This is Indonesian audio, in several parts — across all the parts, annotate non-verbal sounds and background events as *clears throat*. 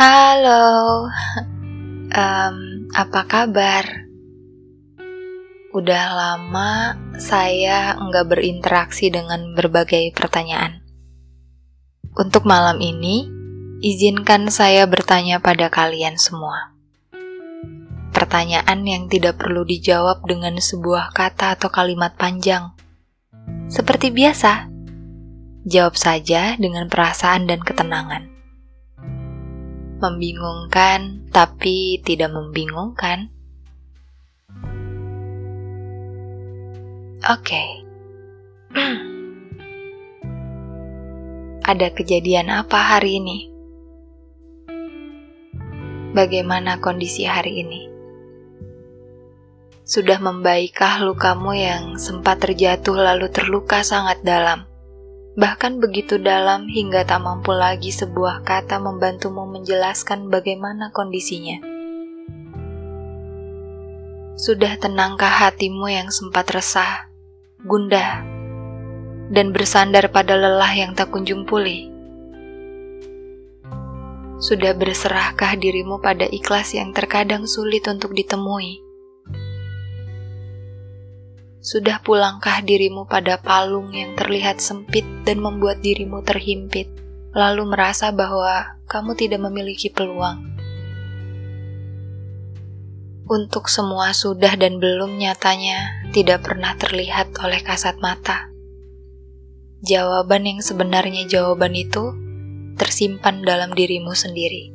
Halo, um, apa kabar? Udah lama saya nggak berinteraksi dengan berbagai pertanyaan. Untuk malam ini, izinkan saya bertanya pada kalian semua. Pertanyaan yang tidak perlu dijawab dengan sebuah kata atau kalimat panjang. Seperti biasa, jawab saja dengan perasaan dan ketenangan membingungkan tapi tidak membingungkan. Oke. Okay. *clears throat* Ada kejadian apa hari ini? Bagaimana kondisi hari ini? Sudah membaikkah lukamu yang sempat terjatuh lalu terluka sangat dalam? Bahkan begitu dalam hingga tak mampu lagi sebuah kata membantumu menjelaskan bagaimana kondisinya. Sudah tenangkah hatimu yang sempat resah, gundah, dan bersandar pada lelah yang tak kunjung pulih? Sudah berserahkah dirimu pada ikhlas yang terkadang sulit untuk ditemui? Sudah pulangkah dirimu pada palung yang terlihat sempit dan membuat dirimu terhimpit, lalu merasa bahwa kamu tidak memiliki peluang? Untuk semua sudah dan belum nyatanya tidak pernah terlihat oleh kasat mata. Jawaban yang sebenarnya jawaban itu tersimpan dalam dirimu sendiri.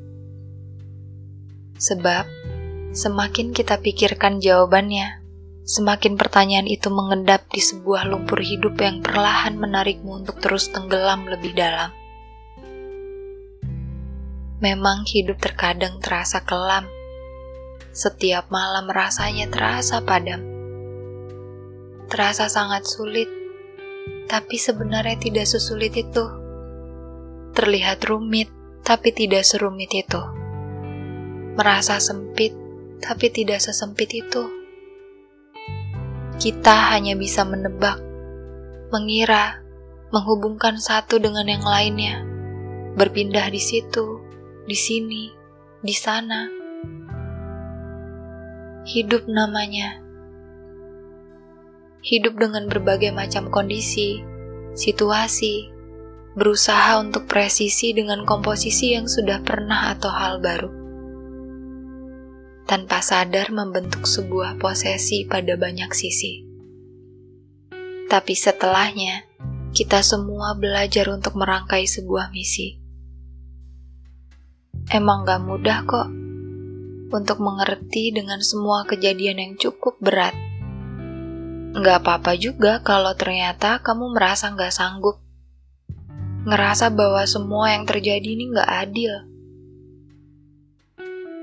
Sebab, semakin kita pikirkan jawabannya, Semakin pertanyaan itu mengendap di sebuah lumpur hidup yang perlahan menarikmu untuk terus tenggelam lebih dalam. Memang hidup terkadang terasa kelam. Setiap malam rasanya terasa padam. Terasa sangat sulit, tapi sebenarnya tidak sesulit itu. Terlihat rumit, tapi tidak serumit itu. Merasa sempit, tapi tidak sesempit itu kita hanya bisa menebak, mengira, menghubungkan satu dengan yang lainnya, berpindah di situ, di sini, di sana. Hidup namanya. Hidup dengan berbagai macam kondisi, situasi, berusaha untuk presisi dengan komposisi yang sudah pernah atau hal baru tanpa sadar membentuk sebuah posesi pada banyak sisi. Tapi setelahnya, kita semua belajar untuk merangkai sebuah misi. Emang gak mudah kok untuk mengerti dengan semua kejadian yang cukup berat. Gak apa-apa juga kalau ternyata kamu merasa gak sanggup. Ngerasa bahwa semua yang terjadi ini gak adil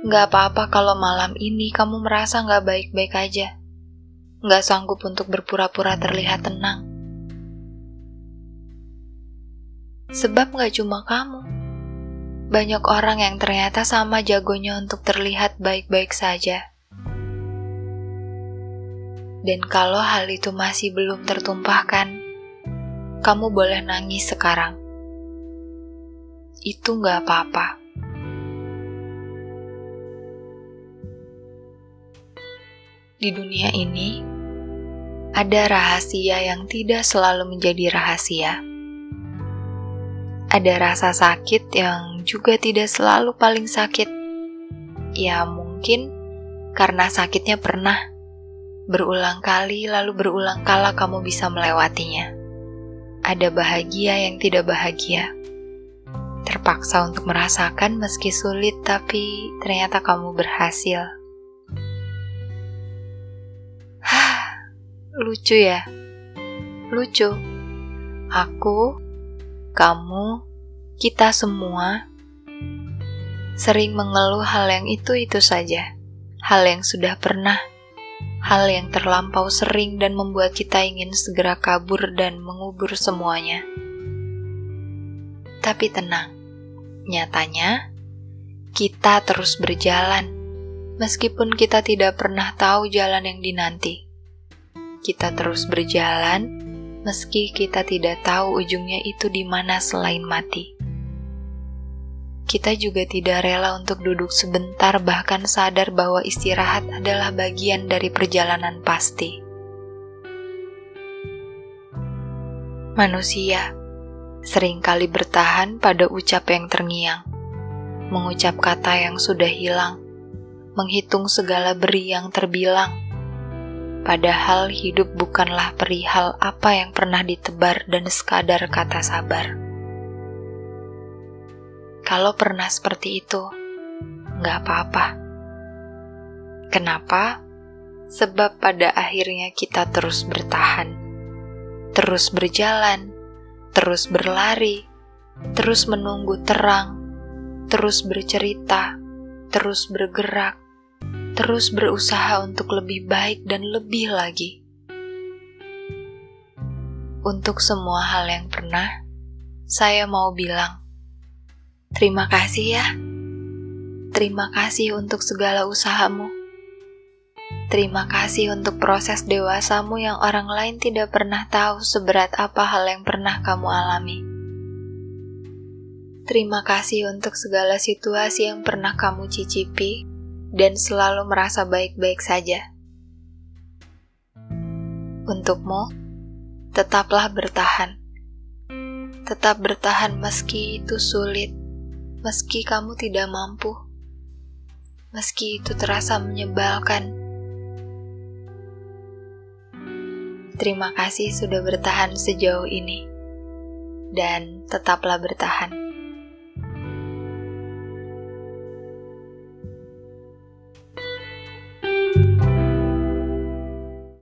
Gak apa-apa kalau malam ini kamu merasa gak baik-baik aja. Gak sanggup untuk berpura-pura terlihat tenang. Sebab gak cuma kamu. Banyak orang yang ternyata sama jagonya untuk terlihat baik-baik saja. Dan kalau hal itu masih belum tertumpahkan, kamu boleh nangis sekarang. Itu gak apa-apa. Di dunia ini ada rahasia yang tidak selalu menjadi rahasia. Ada rasa sakit yang juga tidak selalu paling sakit. Ya, mungkin karena sakitnya pernah berulang kali, lalu berulang kala kamu bisa melewatinya. Ada bahagia yang tidak bahagia. Terpaksa untuk merasakan meski sulit, tapi ternyata kamu berhasil. Lucu ya? Lucu. Aku, kamu, kita semua sering mengeluh hal yang itu-itu saja. Hal yang sudah pernah, hal yang terlampau sering dan membuat kita ingin segera kabur dan mengubur semuanya. Tapi tenang, nyatanya kita terus berjalan, meskipun kita tidak pernah tahu jalan yang dinanti kita terus berjalan meski kita tidak tahu ujungnya itu di mana selain mati. kita juga tidak rela untuk duduk sebentar, bahkan sadar bahwa istirahat adalah bagian dari perjalanan pasti. Manusia sering kali bertahan pada ucap yang terngiang, mengucap kata yang sudah hilang, menghitung segala beri yang terbilang. Padahal hidup bukanlah perihal apa yang pernah ditebar dan sekadar kata sabar. Kalau pernah seperti itu, nggak apa-apa. Kenapa? Sebab pada akhirnya kita terus bertahan, terus berjalan, terus berlari, terus menunggu terang, terus bercerita, terus bergerak, terus berusaha untuk lebih baik dan lebih lagi. Untuk semua hal yang pernah, saya mau bilang, Terima kasih ya. Terima kasih untuk segala usahamu. Terima kasih untuk proses dewasamu yang orang lain tidak pernah tahu seberat apa hal yang pernah kamu alami. Terima kasih untuk segala situasi yang pernah kamu cicipi dan selalu merasa baik-baik saja. Untukmu, tetaplah bertahan. Tetap bertahan meski itu sulit meski kamu tidak mampu, meski itu terasa menyebalkan. Terima kasih sudah bertahan sejauh ini, dan tetaplah bertahan.